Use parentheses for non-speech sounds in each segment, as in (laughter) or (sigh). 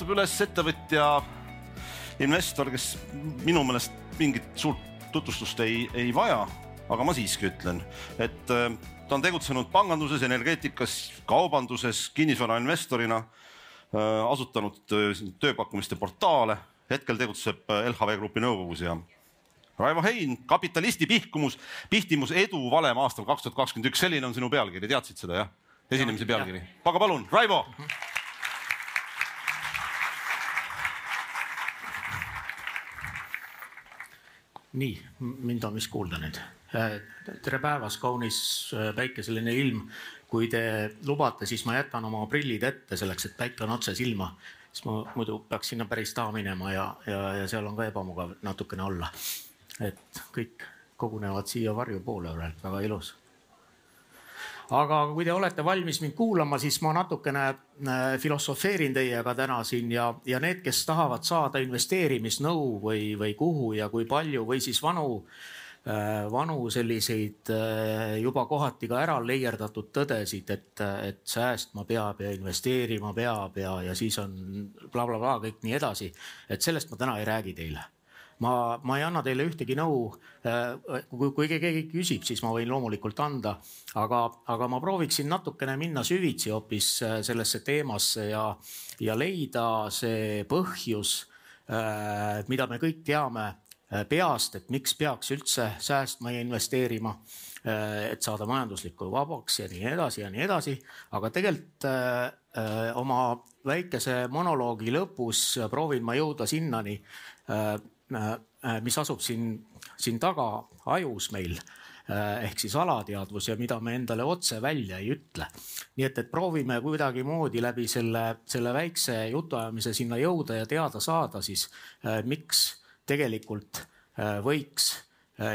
üles ettevõtja, investor, kes minu meelest mingit suurt tutvustust ei, ei vaja, aga ma siiski ütlen, et äh, ta on tegutsenud panganduses, energeetikas, kaubanduses, kinnisvarainvestorina, äh, asutanud tööpakkumiste portaale, hetkel tegutseb LHV Grupi nõukogus ja Raivo Hein, kapitalisti pihkumus, pihtimus edu valem aastal kaks tuhat kakskümmend üks, selline on sinu pealkiri, teadsid seda jah? esinemise pealkiri, aga palun, Raivo. Nii, mind on vist kuulda nüüd. Äh, tere päevast, kaunis äh, päikeseline ilm. kui te lubate, siis ma jätan oma prillid ette selleks, et päike on otse silma, siis ma muidu peaks sinna päris taha minema ja, ja, ja seal on ka ebamugav natukene olla. et kõik kogunevad siia varju poole, väga ilus aga kui te olete valmis mind kuulama, siis ma natukene äh, filosofeerin teiega täna siin ja, ja need, kes tahavad saada investeerimisnõu või, või kuhu ja kui palju või siis vanu äh, vanu selliseid äh, juba kohati ka ära leierdatud tõdesid, et, et säästma peab ja investeerima peab ja, ja siis on blablabla bla, bla, kõik nii edasi. et sellest ma täna ei räägi teile ma, ma ei anna teile ühtegi nõu. Äh, kui, kui keegi küsib, siis ma võin loomulikult anda, aga, aga ma prooviksin natukene minna süvitsi hoopis äh, sellesse teemasse ja, ja leida see põhjus, äh, mida me kõik teame peast, et miks peaks üldse säästma ja investeerima, et saada majanduslikku vabaks ja nii edasi ja nii edasi. aga tegelikult oma väikese monoloogi lõpus proovin ma jõuda sinnani, mis asub siin, siin taga ajus meil äh, ehk siis alateadvus ja mida me endale otse välja ei ütle. nii et, et proovime kuidagimoodi läbi selle, selle väikse jutuajamise sinna jõuda ja teada saada siis, äh, miks tegelikult võiks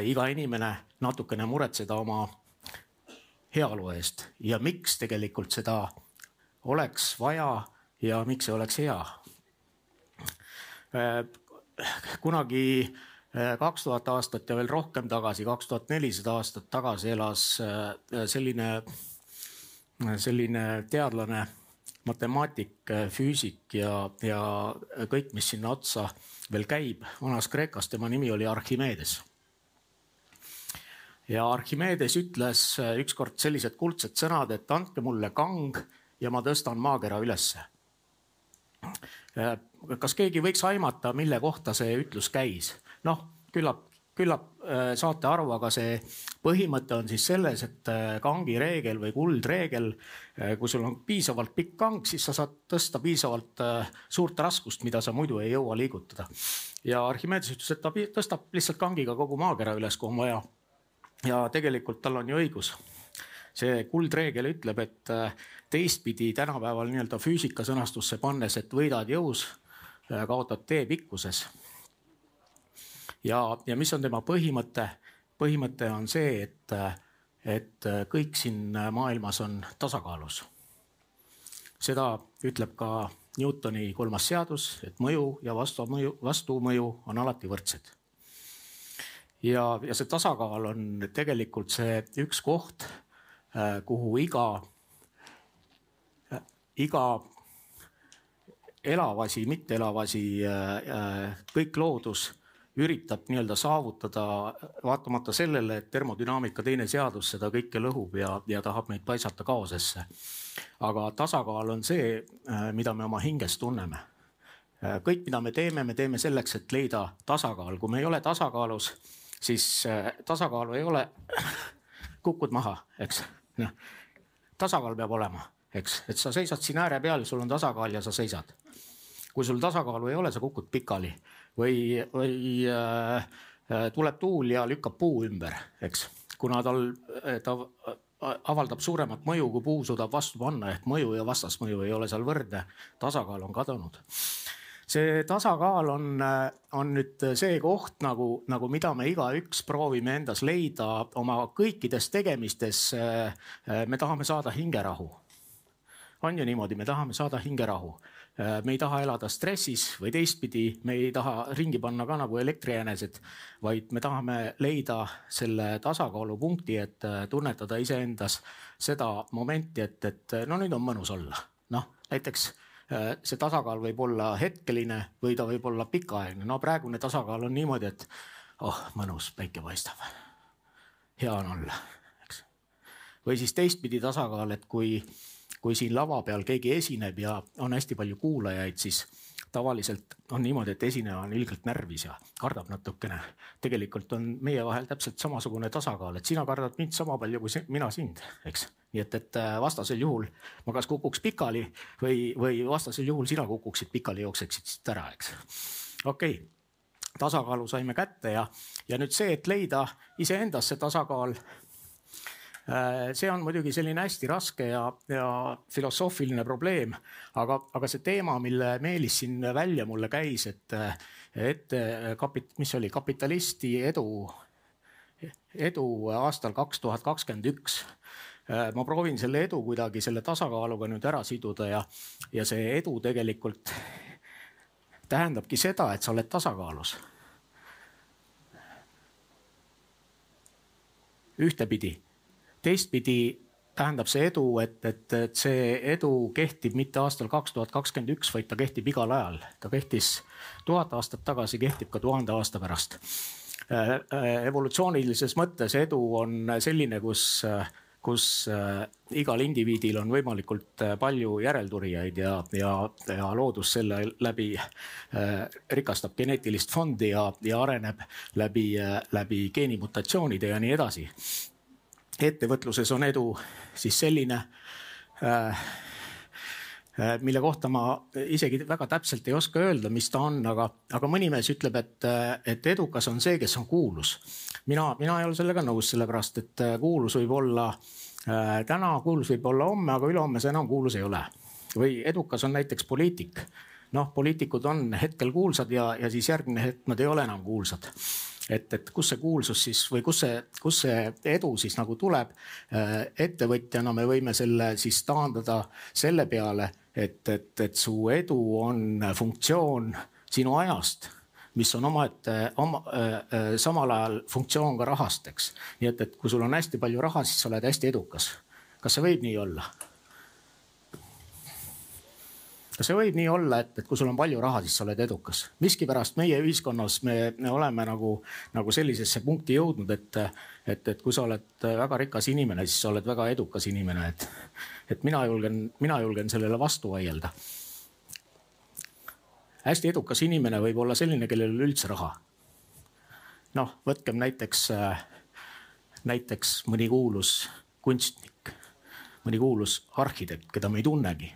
iga inimene natukene muretseda oma heaolu eest ja miks tegelikult seda oleks vaja ja miks see oleks hea kunagi äh, kaks tuhat aastat ja veel rohkem tagasi, kaks tuhat nelisada aastat tagasi elas äh, selline, selline teadlane, matemaatik, füüsik ja, ja kõik, mis sinna otsa veel käib, Vanas-Kreekas, tema nimi oli Archimedes. ja Archimedes ütles äh, ükskord sellised kuldsed sõnad, et andke mulle kang ja ma tõstan maakera ülesse kas keegi võiks aimata, mille kohta see ütlus käis? noh, küllap, küllap äh, saate aru, aga see põhimõte on siis selles, et äh, kangi reegel või kuldreegel, äh, kui sul on piisavalt pikk kang, siis sa saad tõsta piisavalt suurt raskust, mida sa muidu ei jõua liigutada. ja Archimedes ütles, et ta tõstab lihtsalt kangiga kogu maakera üles, kuhu on vaja. ja tegelikult tal on ju õigus see kuldreegel ütleb, et teistpidi tänapäeval nii-öelda füüsika sõnastusse pannes, et võidad jõus, kaotad tee pikkuses. ja, ja mis on tema põhimõte? põhimõte on see, et, et kõik siin maailmas on tasakaalus. seda ütleb ka Newtoni kolmas seadus, et mõju ja vastumõju, vastumõju on alati võrdsed. ja, ja see tasakaal on tegelikult see üks koht, äh, kuhu iga, iga elav asi, mitteelav asi, äh, äh, kõik loodus üritab nii-öelda saavutada, vaatamata sellele, et termodünaamika teine seadus seda kõike lõhub ja, ja tahab meid paisata kaosesse. aga tasakaal on see, äh, mida me oma hinges tunneme. kõik, mida me teeme, me teeme selleks, et leida tasakaal, kui me ei ole tasakaalus, siis tasakaalu ei ole, (coughs) kukud maha, eks, noh. tasakaal peab olema, eks, et sa seisad siin ääre peal, sul on tasakaal ja sa seisad kui sul tasakaalu ei ole, sa kukud pikali või, või äh, äh, tuleb tuul ja lükkab puu ümber, eks, kuna tal, äh, ta avaldab suuremat mõju, kui puu suudab vastu panna, ehk mõju ja vastasmõju ei ole seal võrdne. tasakaal on kadunud. see tasakaal on, äh, on nüüd see koht nagu, nagu mida me igaüks proovime endas leida oma kõikides tegemistes. me tahame saada hingerahu. on ju niimoodi, me tahame saada hingerahu Äh, me ei taha elada stressis või teistpidi, me ei taha ringi panna ka nagu elektrijänesed, vaid me tahame leida selle tasakaalupunkti, et äh, tunnetada iseendas seda momenti, et, et no nüüd on mõnus olla. noh, näiteks see tasakaal võib olla hetkeline või ta võib olla pikaaegne. no praegune tasakaal on niimoodi, et oh mõnus, päike paistab. hea on olla, eks. või siis teistpidi tasakaal, et kui, kui siin lava peal keegi esineb ja on hästi palju kuulajaid, siis tavaliselt on niimoodi, et esineja on ilgelt närvis ja kardab natukene. tegelikult on meie vahel täpselt samasugune tasakaal, et sina kardad mind sama palju kui mina sind, eks. nii et, et äh, vastasel juhul ma kas kukuks pikali või, või vastasel juhul sina kukuksid pikali, jookseksid siit ära, eks. okei okay., tasakaalu saime kätte ja, ja nüüd see, et leida iseendas see tasakaal see on muidugi selline hästi raske ja, ja filosoofiline probleem, aga, aga see teema, mille Meelis siin välja mulle käis, et, et kapit-, mis oli kapitalisti edu, edu aastal kaks tuhat kakskümmend üks äh, ma proovin selle edu kuidagi selle tasakaaluga nüüd ära siduda ja, ja see edu tegelikult tähendabki seda, et sa oled tasakaalus. ühtepidi teistpidi tähendab see edu, et, et, et see edu kehtib mitte aastal kaks tuhat kakskümmend üks, vaid ta kehtib igal ajal. ta kehtis tuhat aastat tagasi, kehtib ka tuhande aasta pärast. Äh, äh, evolutsioonilises mõttes edu on selline, kus, kus äh, igal indiviidil on võimalikult palju järelturijaid ja, ja, ja loodus selle läbi rikastab geneetilist fondi ja, ja areneb läbi, läbi geenimutatsioonide ja nii edasi ettevõtluses on edu siis selline äh, äh, mille kohta ma isegi väga täpselt ei oska öelda, mis ta on, aga, aga mõni mees ütleb, et, et edukas on see, kes on kuulus. mina, mina ei ole sellega nõus, sellepärast et äh, kuulus võib olla äh, täna, kuulus võib olla homme, aga ülehomme see enam kuulus ei ole. või edukas on näiteks poliitik. noh, poliitikud on hetkel kuulsad ja, ja siis järgmine hetk nad ei ole enam kuulsad et, et kus see kuulsus siis või kus see, kus see edu siis nagu tuleb. Äh, ettevõtjana me võime selle siis taandada selle peale, et, et, et su edu on funktsioon sinu ajast mis on omaette oma, äh, äh, samal ajal funktsioon ka rahast, eks. nii et, et kui sul on hästi palju raha, siis sa oled hästi edukas. kas see võib nii olla? Kas see võib nii olla, et, et kui sul on palju raha, siis sa oled edukas? miskipärast meie ühiskonnas me, me oleme nagu, nagu sellisesse punkti jõudnud, et, et, et kui sa oled väga rikas inimene, siis sa oled väga edukas inimene, et, et mina julgen, mina julgen sellele vastu vaielda. hästi edukas inimene võib olla selline, kellel ei ole üldse raha. noh, võtkem näiteks, näiteks mõni kuulus kunstnik, mõni kuulus arhitekt, keda me ei tunnegi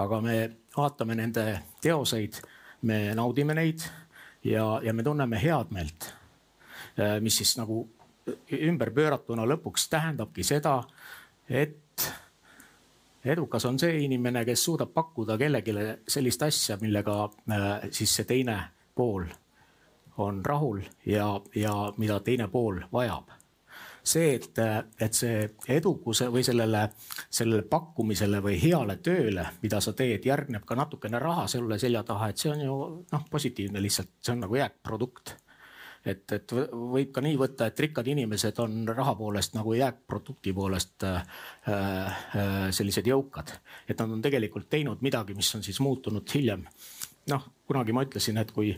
aga me vaatame nende teoseid, me naudime neid ja, ja me tunneme head meelt. Äh, mis siis nagu ümberpööratuna lõpuks tähendabki seda, et edukas on see inimene, kes suudab pakkuda kellelegi sellist asja, millega äh, siis see teine pool on rahul ja, ja mida teine pool vajab see, et, et see edukuse või sellele, sellele pakkumisele või heale tööle, mida sa teed, järgneb ka natukene raha selle selja taha, et see on ju noh, positiivne lihtsalt, see on nagu jääkprodukt et, et võib ka nii võtta, et rikkad inimesed on raha poolest nagu jääkprodukti poolest äh, äh, sellised jõukad. et nad on tegelikult teinud midagi, mis on siis muutunud hiljem. noh, kunagi ma ütlesin, et kui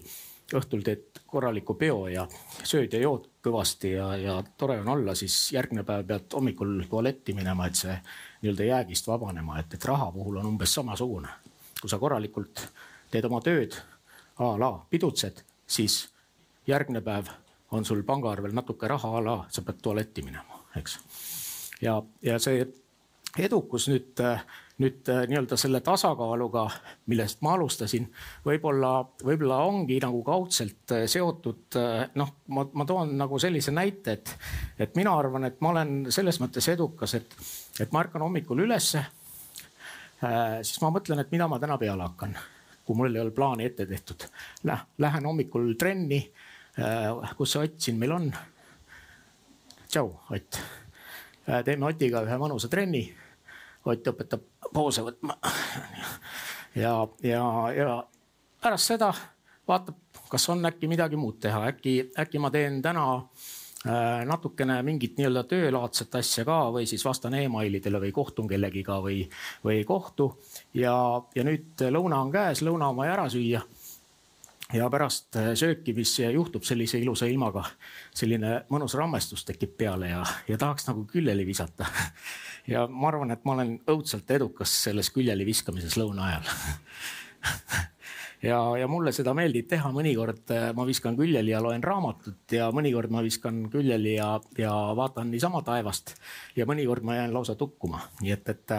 õhtul teed korraliku peo ja sööd ja jood kõvasti ja, ja tore on olla, siis järgmine päev pead hommikul tualetti minema, et see nii-öelda jäägist vabanema, et, et raha puhul on umbes samasugune. kui sa korralikult teed oma tööd a la pidutsed, siis järgmine päev on sul pangaarvel natuke raha a la, sa pead tualetti minema, eks. ja, ja see edukus nüüd nüüd äh, nii-öelda selle tasakaaluga, millest ma alustasin, võib-olla, võib-olla ongi nagu kaudselt äh, seotud äh, noh, ma, ma toon nagu sellise näite, et, et mina arvan, et ma olen selles mõttes edukas, et, et ma ärkan hommikul ülesse. siis ma mõtlen, et mida ma täna peale hakkan, kui mul ei ole plaani ette tehtud. Lähen hommikul trenni. kus see Ott siin meil on? tšau, Ott. teeme Otiga ühe mõnusa trenni Ott õpetab poose võtma. ja, ja, ja pärast seda vaatab, kas on äkki midagi muud teha, äkki, äkki ma teen täna natukene mingit nii-öelda töölaadset asja ka või siis vastan emailidele või kohtun kellegiga või, või ei kohtu. ja, ja nüüd lõuna on käes, lõuna on vaja ära süüa ja pärast sööki, mis juhtub sellise ilusa ilmaga, selline mõnus rammestus tekib peale ja, ja tahaks nagu küljeli visata. (laughs) ja ma arvan, et ma olen õudselt edukas selles küljeli viskamises lõuna ajal (laughs) ja, ja mulle seda meeldib teha, mõnikord ma viskan küljeli ja loen raamatut ja mõnikord ma viskan küljeli ja, ja vaatan niisama taevast. ja mõnikord ma jään lausa tukkuma, nii et, et,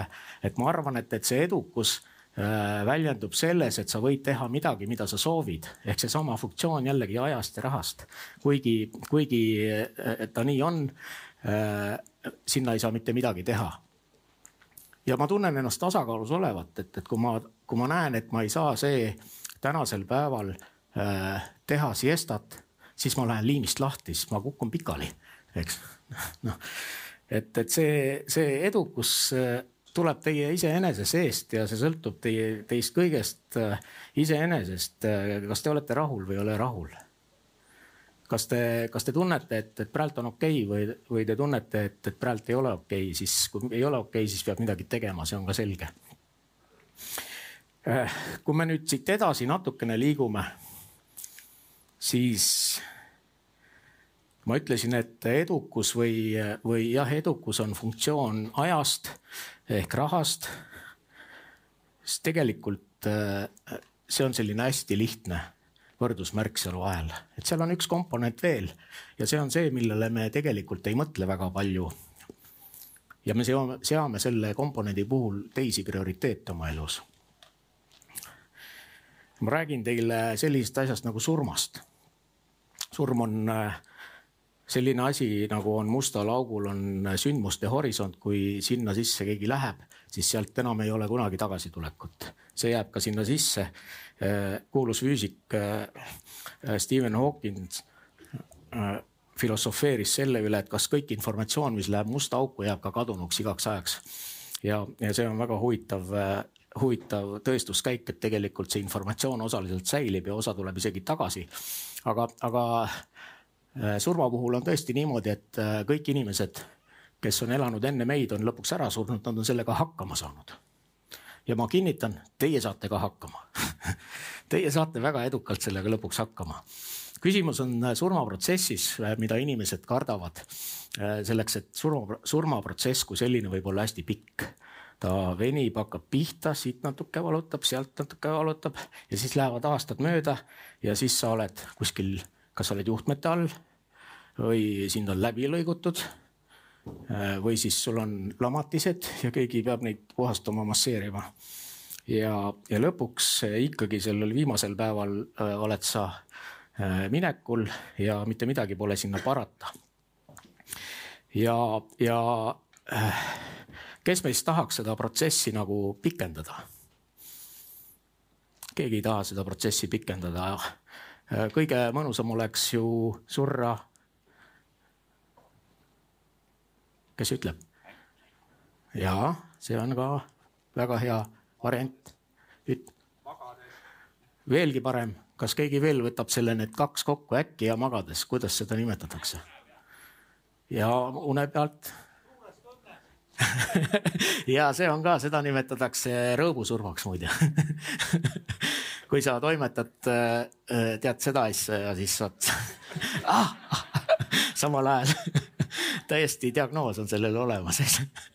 et ma arvan, et, et see edukus Äh, väljendub selles, et sa võid teha midagi, mida sa soovid, ehk seesama funktsioon jällegi ajast ja rahast. kuigi, kuigi äh, ta nii on, äh, sinna ei saa mitte midagi teha. ja ma tunnen ennast tasakaalus olevat, et, et kui ma, kui ma näen, et ma ei saa see tänasel päeval teha siestat, siis ma lähen liimist lahti, siis ma kukun pikali, eks. (laughs) noh, et, et see, see edukus tuleb teie iseenese seest ja see sõltub teie, teist kõigest äh, iseenesest. Äh, kas te olete rahul või ei ole rahul? kas te, kas te tunnete, et, et praegu on okei okay või, või te tunnete, et, et praegu ei ole okei okay,, siis kui ei ole okei okay,, siis peab midagi tegema, see on ka selge. Äh, kui me nüüd siit edasi natukene liigume, siis ma ütlesin, et edukus või, või jah, edukus on funktsioon ajast ehk rahast. siis tegelikult äh, see on selline hästi lihtne võrdusmärk seal vahel, et seal on üks komponent veel ja see on see, millele me tegelikult ei mõtle väga palju. ja me seome, seame selle komponendi puhul teisi prioriteete oma elus. ma räägin teile sellisest asjast nagu surmast. surm on äh, selline asi nagu on mustal augul on sündmuste horisont, kui sinna sisse keegi läheb, siis sealt enam ei ole kunagi tagasitulekut. see jääb ka sinna sisse. kuulus füüsik äh, Stephen Hawking äh, filosofeeris selle üle, et kas kõik informatsioon, mis läheb musta auku, jääb ka kadunuks igaks ajaks. ja, ja see on väga huvitav huvitav tõestuskäik, et tegelikult see informatsioon osaliselt säilib ja osa tuleb isegi tagasi. aga, aga surma puhul on tõesti niimoodi, et äh, kõik inimesed, kes on elanud enne meid, on lõpuks ära surnud, nad on sellega hakkama saanud. ja ma kinnitan, teie saate ka hakkama (laughs) Teie saate väga edukalt sellega lõpuks hakkama. küsimus on äh, surmaprotsessis, mida inimesed kardavad. selleks, et surma, surmaprotsess kui selline võib olla hästi pikk ta venib, hakkab pihta, siit natuke valutab, sealt natuke valutab ja siis lähevad aastad mööda ja siis sa oled kuskil kas sa oled juhtmete all või sind on läbi lõigutud. Äh, või siis sul on lamatised ja keegi peab neid puhastama, masseerima. ja, ja lõpuks ikkagi sellel viimasel päeval äh, oled sa äh, minekul ja mitte midagi pole sinna parata. ja, ja kes meist tahaks seda protsessi nagu pikendada? keegi ei taha seda protsessi pikendada Äh, kõige mõnusam oleks ju surra. kes ütleb? ja see on ka väga hea variant. veelgi parem, kas keegi veel võtab selle need kaks kokku äkki ja magades, kuidas seda nimetatakse? ja une pealt (laughs) ja see on ka, seda nimetatakse rõõmusurmaks muide (laughs) kui sa toimetad, äh, tead seda asja ja siis saad (laughs) ah, samal ajal (laughs) täiesti diagnoos on sellel olemas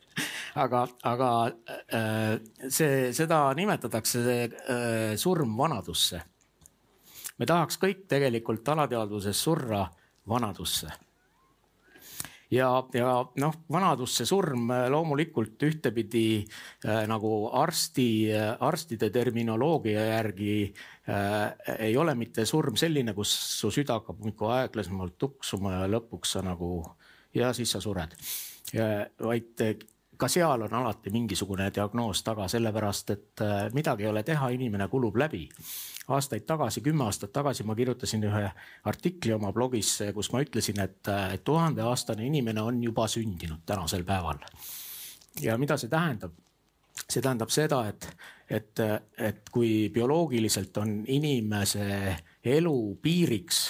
(laughs) aga, aga äh, see, seda nimetatakse äh, surm vanadusse. me tahaks kõik tegelikult alateadvuses surra vanadusse ja, ja noh, vanadusse surm äh, loomulikult ühtepidi äh, nagu arsti, äh, arstide terminoloogia järgi äh, ei ole mitte surm selline, kus su süda hakkab muudkui aeglasemalt tuksuma ja lõpuks sa nagu ja siis sa sured. vaid ka seal on alati mingisugune diagnoos taga, sellepärast et midagi ei ole teha, inimene kulub läbi aastaid tagasi, kümme aastat tagasi ma kirjutasin ühe artikli oma blogis, kus ma ütlesin, et tuhandeaastane inimene on juba sündinud tänasel päeval. ja mida see tähendab? see tähendab seda, et, et, et kui bioloogiliselt on inimese elu piiriks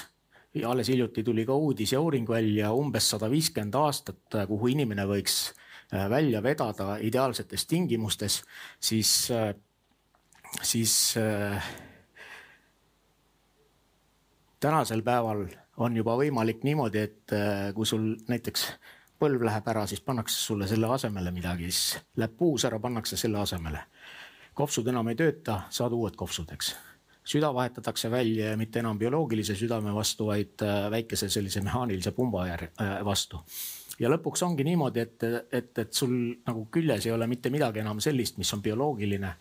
ja alles hiljuti tuli ka uudis ja uuring välja umbes sada viiskümmend aastat, kuhu inimene võiks välja vedada ideaalsetes tingimustes, siis, siis tänasel päeval on juba võimalik niimoodi, et kui sul näiteks põlv läheb ära, siis pannakse sulle selle asemele midagi, siis läheb puus ära, pannakse selle asemele. kopsud enam ei tööta, saad uued kopsud, eks. süda vahetatakse välja ja mitte enam bioloogilise südame vastu, vaid äh, väikese sellise mehaanilise pumba äh, vastu. ja lõpuks ongi niimoodi, et, et, et sul nagu küljes ei ole mitte midagi enam sellist, mis on bioloogiline.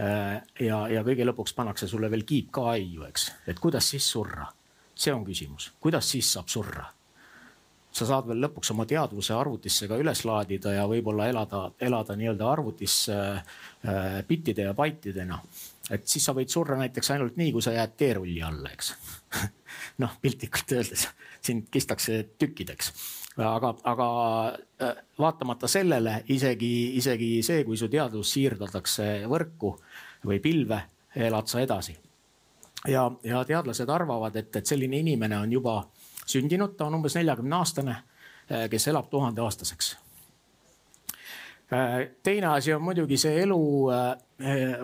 Äh, ja, ja kõige lõpuks pannakse sulle veel kiip ka aiu, eks, et kuidas siis surra. See on küsimus, kuidas siis saab surra sa saad veel lõpuks oma teadvuse arvutisse ka üles laadida ja võib-olla elada, elada nii-öelda arvutis äh, bittide ja baitidena. et siis sa võid surra näiteks ainult nii, kui sa jääd teerulli alla, eks (laughs) noh, piltlikult öeldes sind kistakse tükkideks aga, aga äh, vaatamata sellele isegi, isegi see, kui su teadvus siirdatakse võrku või pilve, elad sa edasi. Ja, ja teadlased arvavad, et, et selline inimene on juba sündinud, ta on umbes neljakümne aastane, eh, kes elab tuhandeaastaseks. Eh, teine asi on muidugi see elu eh,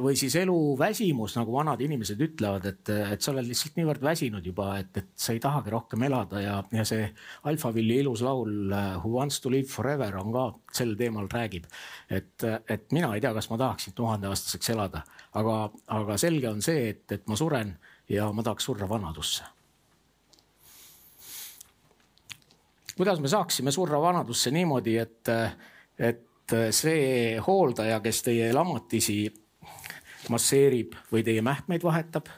või siis eluväsimus, nagu vanad inimesed ütlevad, et, et sa oled lihtsalt niivõrd väsinud juba, et, et sa ei tahagi rohkem elada ja, ja see Alphavilli ilus laul Who wants to live forever on ka sel teemal räägib. et, et mina ei tea, kas ma tahaksin tuhandeaastaseks elada, aga, aga selge on see, et, et ma suren ja ma tahaks surra vanadusse kuidas me saaksime surra vanadusse niimoodi, et, et see hooldaja, kes teie lamatisi masseerib või teie mähkmeid vahetab,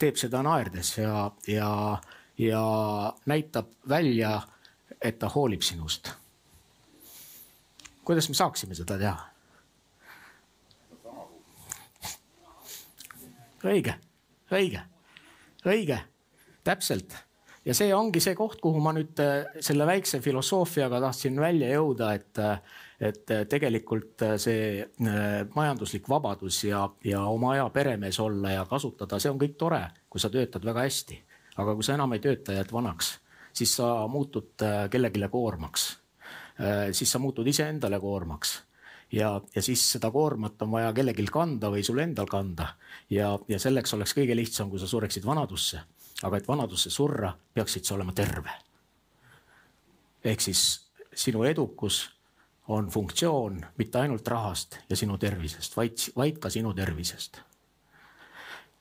teeb seda naerdes ja, ja, ja näitab välja, et ta hoolib sinust. kuidas me saaksime seda teha? õige, õige, õige, täpselt ja see ongi see koht, kuhu ma nüüd äh, selle väikse filosoofiaga tahtsin välja jõuda, et, äh, et äh, tegelikult see majanduslik vabadus ja, ja oma aja peremees olla ja kasutada, see on kõik tore, kui sa töötad väga hästi. aga kui sa enam ei tööta, jääd vanaks, siis sa muutud kellelegi koormaks. siis sa muutud iseendale koormaks ja, ja siis seda koormat on vaja kellelgi kanda või sul endal kanda ja, ja selleks oleks kõige lihtsam, kui sa sureksid vanadusse aga et vanadusse surra, peaksid sa olema terve. ehk siis sinu edukus on funktsioon mitte ainult rahast ja sinu tervisest, vaid, vaid ka sinu tervisest.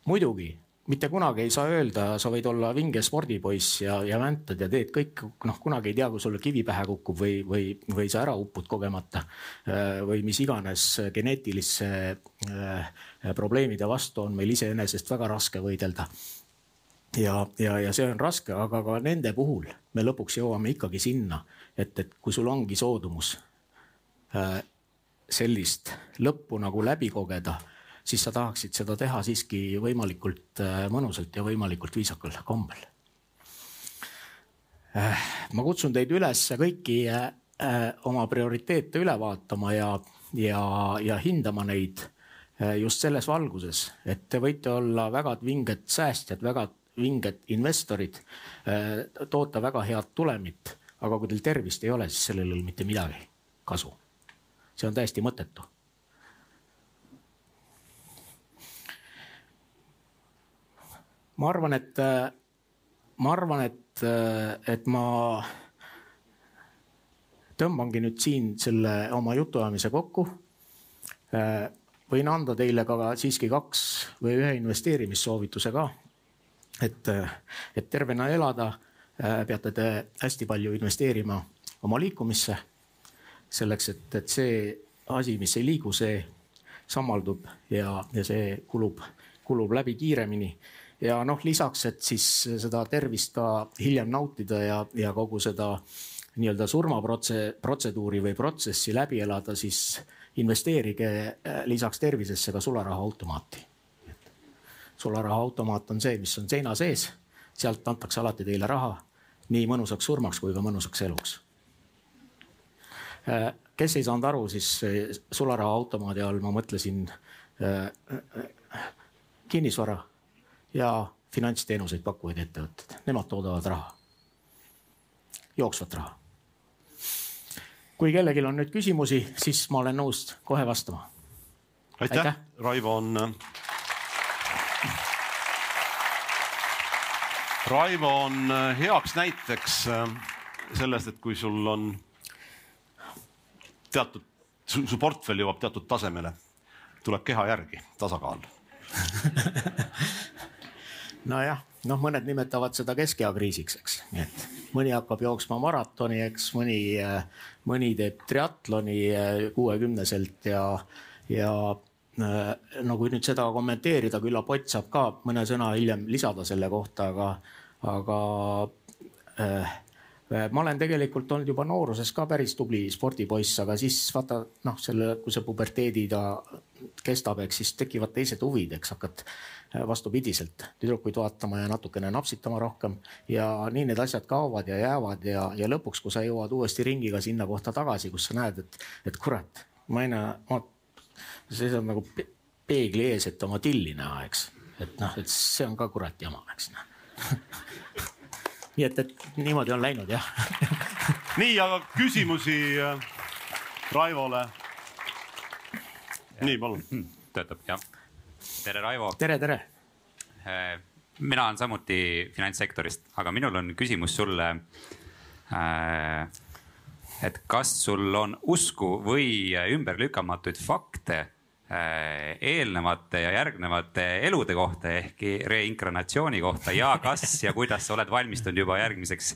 muidugi mitte kunagi ei saa öelda, sa võid olla vinge spordipoiss ja, ja väntad ja teed kõik, noh, kunagi ei tea, kui sulle kivi pähe kukub või, või, või sa ära upud kogemata. Äh, või mis iganes geneetiliste äh, probleemide vastu on meil iseenesest väga raske võidelda ja, ja, ja see on raske, aga ka nende puhul me lõpuks jõuame ikkagi sinna, et, et kui sul ongi soodumus sellist lõppu nagu läbi kogeda, siis sa tahaksid seda teha siiski võimalikult äh, mõnusalt ja võimalikult viisakal kombel äh,. ma kutsun teid üles kõiki äh, äh oma prioriteete üle vaatama ja, ja, ja hindama neid äh, just selles valguses, et te võite olla väga vinged säästjad, väga vinged investorid, äh, toota väga head tulemit. aga kui teil tervist ei ole, siis sellel ei ole mitte midagi kasu. See on täiesti mõttetu. ma arvan, et, ma arvan, et, et ma tõmbangi nüüd siin selle oma jutuajamise kokku võin anda teile ka siiski kaks või ühe investeerimissoovituse ka et, et tervena elada peate te hästi palju investeerima oma liikumisse. Selleks, et, et see asi, mis ei liigu, see sammaldub ja, ja see kulub, kulub läbi kiiremini. ja noh, lisaks, et siis seda tervist ka hiljem nautida ja, ja kogu seda nii-öelda surmaprotseduuri või protsessi läbi elada, siis investeerige äh, lisaks tervisesse ka sularahaautomaati sularahaautomaat on see, mis on seina sees, sealt antakse alati teile raha nii mõnusaks surmaks kui ka mõnusaks eluks. Äh, kes ei saanud aru, siis sularahaautomaadi all ma mõtlesin äh, kinnisvara ja finantsteenuseid pakkuvaid ettevõtted, nemad toodavad raha jooksvat raha. kui kellelgi on nüüd küsimusi, siis ma olen nõus kohe vastama. aitäh, aitäh., Raivo on. Raivo on heaks näiteks sellest, et kui sul on teatud, su portfell jõuab teatud tasemele, tuleb keha järgi, tasakaal. (laughs) Nojah, noh, mõned nimetavad seda keskea kriisiks, eks, et mõni hakkab jooksma maratoni, eks mõni, mõni teeb triatloni eh, kuuekümneselt ja, ja eh, no kui nüüd seda kommenteerida, küllap Ott saab ka mõne sõna hiljem lisada selle kohta, aga, aga äh, ma olen tegelikult olnud juba nooruses ka päris tubli spordipoiss, aga siis vaata noh, selle, kui see puberteedi ta kestab, eks siis tekivad teised huvid, eks hakkad Äh, vastupidiselt tüdrukuid vaatama ja natukene napsitama rohkem. Ja nii need asjad kaovad ja jäävad ja, ja lõpuks, kui sa jõuad uuesti ringiga sinna kohta tagasi, kus sa näed, et, et kurat, ma ei näe, ma seisan nagu peegli ees, et oma tilli näha, eks, et noh, et see on ka kurat jama, eks noh (laughs) nii et, et niimoodi on läinud jah (laughs) nii, aga küsimusi äh, Raivole. nii, palun. töötab jah tere, Raivo. tere, tere. Äh, mina olen samuti finantssektorist, aga minul on küsimus sulle. Äh, et kas sul on usku või ümberlükkamatuid fakte eelnevate ja järgnevate elude kohta ehk reinkarnatsiooni kohta. Ja kas ja kuidas sa oled valmistunud juba järgmiseks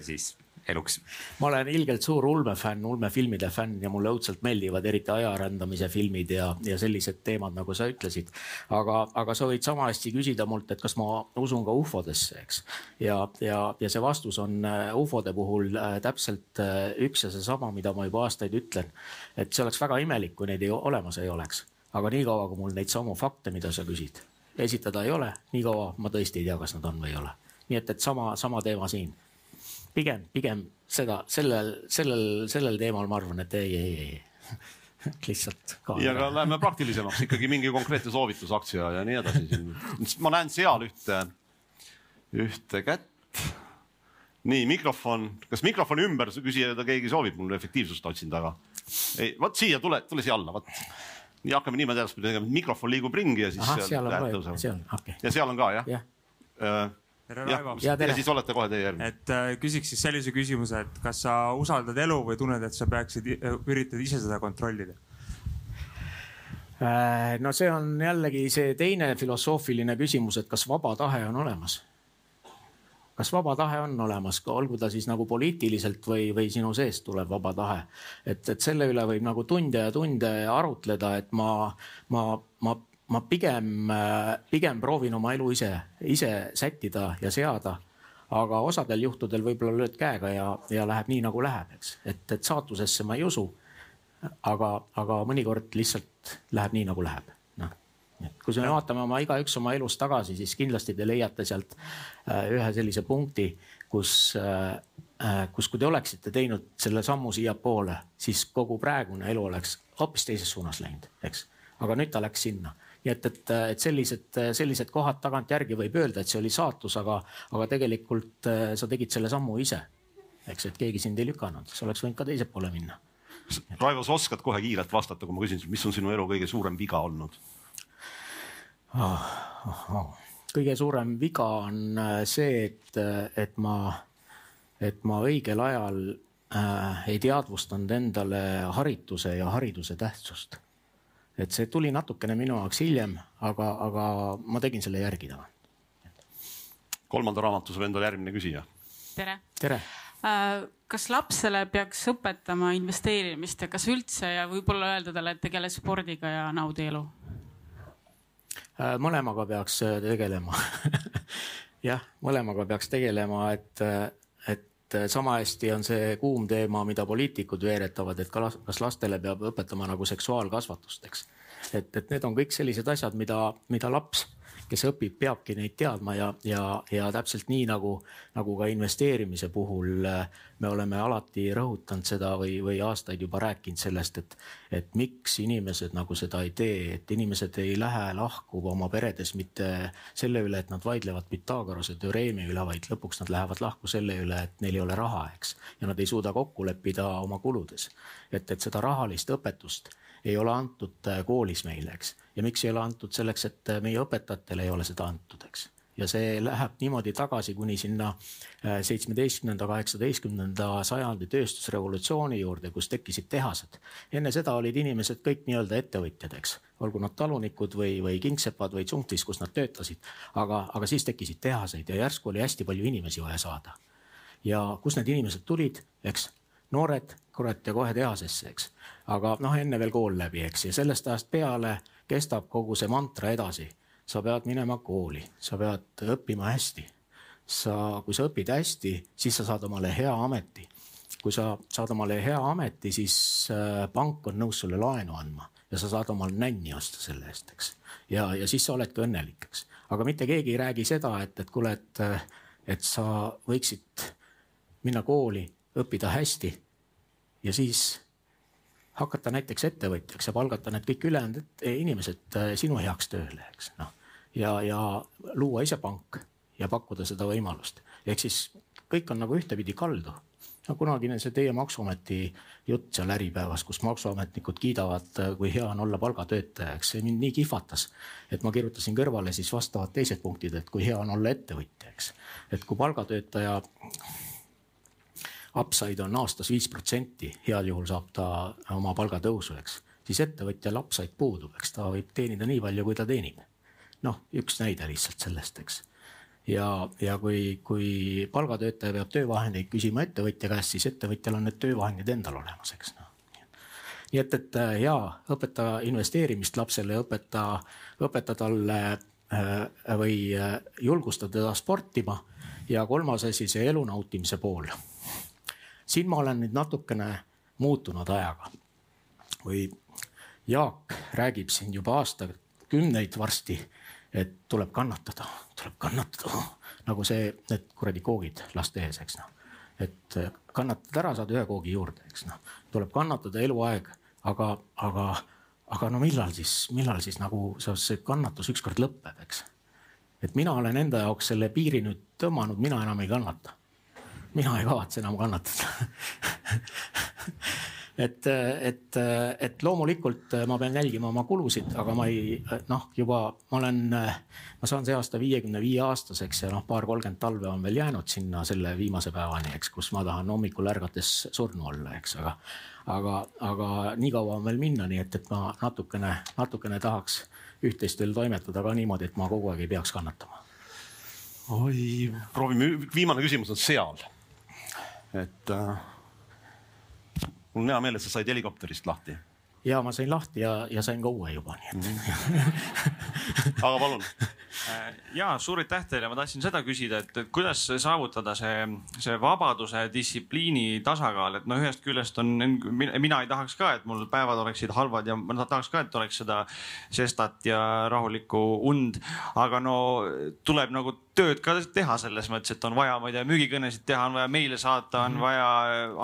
siis eluks? ma olen ilgelt suur ulmefänn, ulmefilmide fänn ja mulle õudselt meeldivad eriti ajarändamise filmid ja, ja sellised teemad, nagu sa ütlesid. aga, aga sa võid sama hästi küsida mult, et kas ma usun ka ufodesse, eks. ja, ja, ja see vastus on äh, ufode puhul äh, täpselt äh, üks ja seesama, mida ma juba aastaid ütlen. et see oleks väga imelik, kui neid ei, olemas ei oleks, aga niikaua, kui mul neid samu fakte, mida sa küsid, esitada ei ole, niikaua ma tõesti ei tea, kas nad on või ei ole nii et, et sama, sama teema siin pigem, pigem seda sellel, sellel, sellel teemal ma arvan, et ei, ei, ei (laughs) lihtsalt. ja aga läheme praktilisemaks, ikkagi mingi konkreetne soovitus, aktsia ja nii edasi. ma näen seal ühte, ühte kätt. nii mikrofon, kas mikrofoni ümber küsida keegi soovib, mul efektiivsust otsin taga. ei, vot siia tule, tule siia alla, vot. nii hakkame niimoodi edaspidi tegema, mikrofon liigub ringi ja siis. ka, ja seal on ka jah ja.? Tere, Raivo. ja, ja siis olete kohe teie järgmine. et äh, küsiks siis sellise küsimuse, et kas sa usaldad elu või tunned, et sa peaksid, äh, üritad ise seda kontrollida? Äh, no see on jällegi see teine filosoofiline küsimus, et kas vaba tahe on olemas kas vaba tahe on olemas, olgu ta siis nagu poliitiliselt või, või sinu seest tuleb vaba tahe. et, et selle üle võib nagu tunde ja tunde arutleda, et ma, ma, ma ma pigem, pigem proovin oma elu ise, ise sättida ja seada. aga osadel juhtudel võib-olla lööd käega ja, ja läheb nii nagu läheb, eks, et, et saatusesse ma ei usu. aga, aga mõnikord lihtsalt läheb nii nagu läheb, noh. kui me vaatame oma igaüks oma elus tagasi, siis kindlasti te leiate sealt äh, ühe sellise punkti, kus äh, äh, kus, kui te oleksite teinud selle sammu siiapoole, siis kogu praegune elu oleks hoopis teises suunas läinud, eks. aga nüüd ta läks sinna nii et, et, et sellised, sellised kohad tagantjärgi võib öelda, et see oli saatus, aga, aga tegelikult äh, sa tegid selle sammu ise. eks, et keegi sind ei lükanud, sa oleks võinud ka teise poole minna. Raivo, sa oskad kohe kiirelt vastata, kui ma küsin, mis on sinu elu kõige suurem viga olnud oh,? Oh, oh. kõige suurem viga on äh, see, et, et ma, et ma õigel ajal äh, ei teadvustanud endale harituse ja hariduse tähtsust et see tuli natukene minu jaoks hiljem, aga, aga ma tegin selle järgi taga. kolmanda raamatu saab endale järgmine küsija. tere. tere äh, kas lapsele peaks õpetama investeerimist ja kas üldse ja võib-olla öelda talle, et tegele spordiga ja naudi elu? Äh, mõlemaga peaks äh, tegelema (laughs) jah, mõlemaga peaks tegelema, et, et sama hästi on see kuum teema, mida poliitikud veeretavad, et kas lastele peab õpetama nagu seksuaalkasvatust, eks. et, et need on kõik sellised asjad, mida, mida laps, kes õpib, peabki neid teadma ja, ja, ja täpselt nii nagu, nagu ka investeerimise puhul me oleme alati rõhutanud seda või, või aastaid juba rääkinud sellest, et, et miks inimesed nagu seda ei tee, et inimesed ei lähe lahku oma peredes mitte selle üle, et nad vaidlevad Pythagorase teoreemi üle, vaid lõpuks nad lähevad lahku selle üle, et neil ei ole raha, eks. ja nad ei suuda kokku leppida oma kuludes. et, et seda rahalist õpetust ei ole antud äh, koolis meile, eks. ja miks ei ole antud selleks, et äh, meie õpetajatele ei ole seda antud, eks. ja see läheb niimoodi tagasi kuni sinna äh, seitsmeteistkümnenda, kaheksateistkümnenda sajandi tööstusrevolutsiooni juurde, kus tekkisid tehased. enne seda olid inimesed kõik nii-öelda ettevõtjad, eks, olgu nad talunikud või, või kingsepad või tsunktis, kus nad töötasid. aga, aga siis tekkisid tehaseid ja järsku oli hästi palju inimesi vaja saada. ja kust need inimesed tulid, eks noored, kurat ja kohe tehasesse, eks. aga noh, enne veel kool läbi, eks, ja sellest ajast peale kestab kogu see mantra edasi. sa pead minema kooli, sa pead õppima hästi. sa, kui sa õpid hästi, siis sa saad omale hea ameti. kui sa saad omale hea ameti, siis äh, pank on nõus sulle laenu andma ja sa saad omale nänni osta selle eest, eks. ja, ja siis sa oledki õnnelik, eks. aga mitte keegi ei räägi seda, et, et kuule, et, et sa võiksid minna kooli õppida hästi ja siis hakata näiteks ettevõtjaks ja palgata need kõik ülejäänud inimesed äh, sinu heaks tööle, eks noh. ja, ja luua ise pank ja pakkuda seda võimalust, ehk siis kõik on nagu ühtepidi kaldu. no kunagine see teie maksuameti jutt seal Äripäevas, kus maksuametnikud kiidavad, äh, kui hea on olla palgatöötaja, eks see mind nii kihvatas, et ma kirjutasin kõrvale siis vastavad teised punktid, et kui hea on olla ettevõtja, eks. et kui palgatöötaja upside on aastas viis protsenti, heal juhul saab ta oma palgatõusu, eks, siis ettevõtjal upside puudub, eks ta võib teenida nii palju, kui ta teenib. noh, üks näide lihtsalt sellest, eks. ja, ja kui, kui palgatöötaja peab töövahendeid küsima ettevõtja käest, siis ettevõtjal on need töövahendid endal olemas, eks noh nii et, et ja õpeta investeerimist lapsele, õpeta, õpeta talle äh, või äh, julgusta teda sportima ja kolmas asi, see elu nautimise pool siin ma olen nüüd natukene muutunud ajaga. või Jaak räägib siin juba aastakümneid varsti, et tuleb kannatada, tuleb kannatada nagu see, need kuradi koogid laste ees, eks noh. et kannatad ära, saad ühe koogi juurde, eks noh, tuleb kannatada eluaeg, aga, aga, aga no millal siis, millal siis nagu see kannatus ükskord lõpeb, eks. et mina olen enda jaoks selle piiri nüüd tõmmanud, mina enam ei kannata mina ei kavatse enam kannatada (laughs) et, et, et loomulikult ma pean jälgima oma kulusid, aga ma ei noh, juba ma olen, ma saan see aasta viiekümne viie aastaseks ja noh, paar-kolmkümmend talve on veel jäänud sinna selle viimase päevani, eks, kus ma tahan hommikul ärgates surnu olla, eks, aga, aga, aga nii kaua on veel minna, nii et, et ma natukene, natukene tahaks üht-teist veel toimetada ka niimoodi, et ma kogu aeg ei peaks kannatama. oi, proovime, viimane küsimus on seal et äh, mul on hea meel, et sa said helikopterist lahti. ja ma sain lahti ja, ja sain ka uue juba, nii et mhm. (laughs) aga palun äh, ja suur aitäh teile, ma tahtsin seda küsida, et kuidas saavutada see, see vabaduse, distsipliini tasakaal, et noh, ühest küljest on, mina ei tahaks ka, et mul päevad oleksid halvad ja ma tahaks ka, et oleks seda sestat ja rahulikku und, aga no tuleb nagu tööd ka teha selles mõttes, et on vaja, ma ei tea, müügikõnesid teha, on vaja meile saata, on mhm. vaja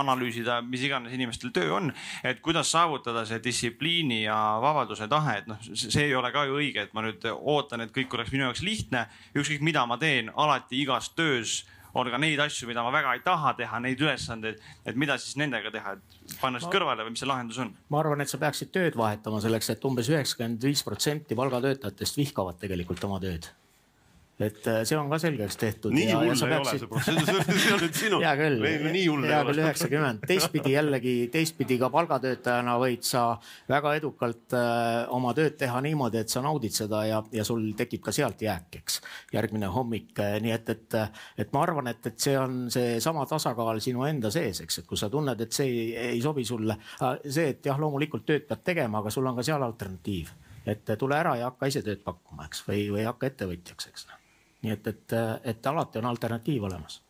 analüüsida, mis iganes inimestel töö on. et kuidas saavutada see distsipliini ja vabaduse tahe, et noh, see ei ole ka ju õige, et ma nüüd ootan, et kõik oleks minu jaoks lihtne. ükskõik, mida ma teen, alati igas töös on ka neid asju, mida ma väga ei taha teha, neid ülesandeid, et mida siis nendega teha, et panna siis kõrvale või mis see lahendus on? ma arvan, et sa peaksid tööd vahetama selleks, et umbes üheksakümmend viis protsenti palgatöötajatest vihkavad tegelikult oma tööd et äh, see on ka selgeks tehtud. nii hull ei peaksid... ole see protsess, see on nüüd (laughs) sinu. hea küll, hea küll üheksakümmend, teistpidi jällegi, teistpidi ka palgatöötajana võid sa väga edukalt äh, oma tööd teha niimoodi, et sa naudid seda ja, ja sul tekib ka sealt jääk, eks. järgmine hommik, äh, nii et, et, et ma arvan, et, et see on seesama tasakaal sinu enda sees, eks, et kui sa tunned, et see ei, ei sobi sulle, see, et jah, loomulikult tööd pead tegema, aga sul on ka seal alternatiiv et tule ära ja hakka ise tööd pakkuma, eks, või, või hakka ettevõtjaks, eks nii et, et, et alati on alternatiiv olemas.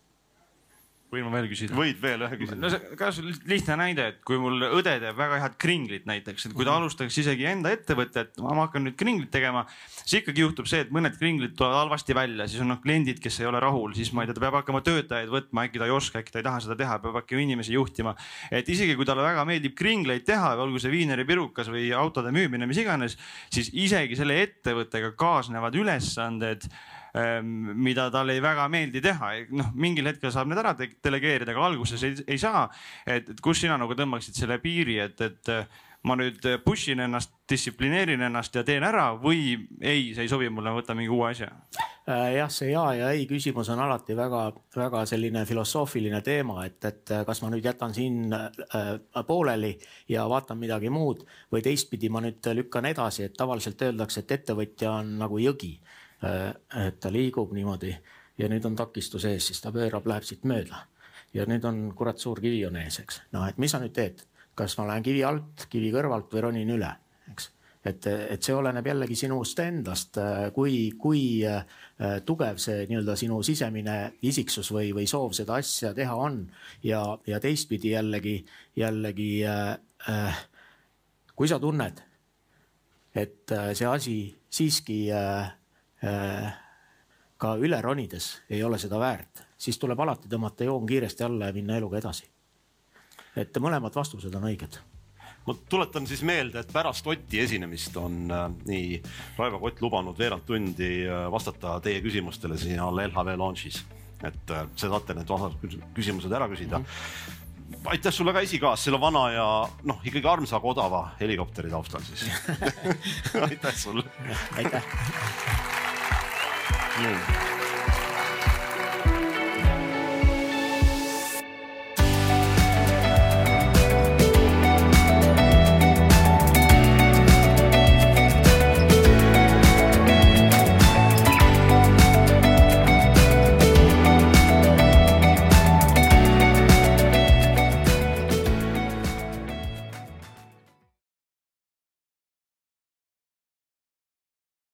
võin ma veel küsida? võid veel ühe küsida. no see, kas lihtne näide, et kui mul õde teeb väga head kringlit näiteks, et kui ta alustaks isegi enda ettevõtet, ma hakkan nüüd kringlit tegema, siis ikkagi juhtub see, et mõned kringlid tulevad halvasti välja, siis on noh kliendid, kes ei ole rahul, siis ma ei tea, ta peab hakkama töötajaid võtma, äkki ta ei oska, äkki ta ei taha seda teha, peab hakkama inimesi juhtima. et isegi kui talle väga meeldib kringleid teha, olgu see viineripirukas või autode müümine, mis iganes, siis isegi selle ettevõttega kaasnevad ülesanded mida talle ei väga meeldi teha, noh, mingil hetkel saab need ära delegeerida, aga alguses ei, ei saa. et, et kus sina nagu tõmbaksid selle piiri, et, et ma nüüd push in ennast, distsiplineerin ennast ja teen ära või ei, see ei sobi mulle, võtan mingi uue asja? Äh, jah, see ja ja ei küsimus on alati väga-väga selline filosoofiline teema, et, et kas ma nüüd jätan siin äh, pooleli ja vaatan midagi muud või teistpidi ma nüüd lükkan edasi, et tavaliselt öeldakse, et ettevõtja on nagu jõgi Äh, et ta liigub niimoodi ja nüüd on takistus ees, siis ta pöörab, läheb siit mööda. ja nüüd on kurat suur kivi on ees, eks. noh, et mis sa nüüd teed, kas ma lähen kivi alt, kivi kõrvalt või ronin üle, eks. et, et see oleneb jällegi sinust endast, kui, kui äh, tugev see nii-öelda sinu sisemine isiksus või, või soov seda asja teha on ja, ja teistpidi jällegi, jällegi äh, äh, kui sa tunned, et äh, see asi siiski äh, Äh, ka üle ronides ei ole seda väärt, siis tuleb alati tõmmata joon kiiresti alla ja minna eluga edasi. et mõlemad vastused on õiged ma tuletan siis meelde, et pärast Oti esinemist on äh, nii Raivo Kott lubanud veerand tundi äh, vastata teie küsimustele siin all LHV launch'is. et äh, te saate need küsimused ära küsida mm. -hmm. aitäh sulle ka esikaas selle vana ja noh, ikkagi armsa, aga odava helikopteri taustal siis (laughs) (laughs) aitäh sulle. aitäh. Brasil.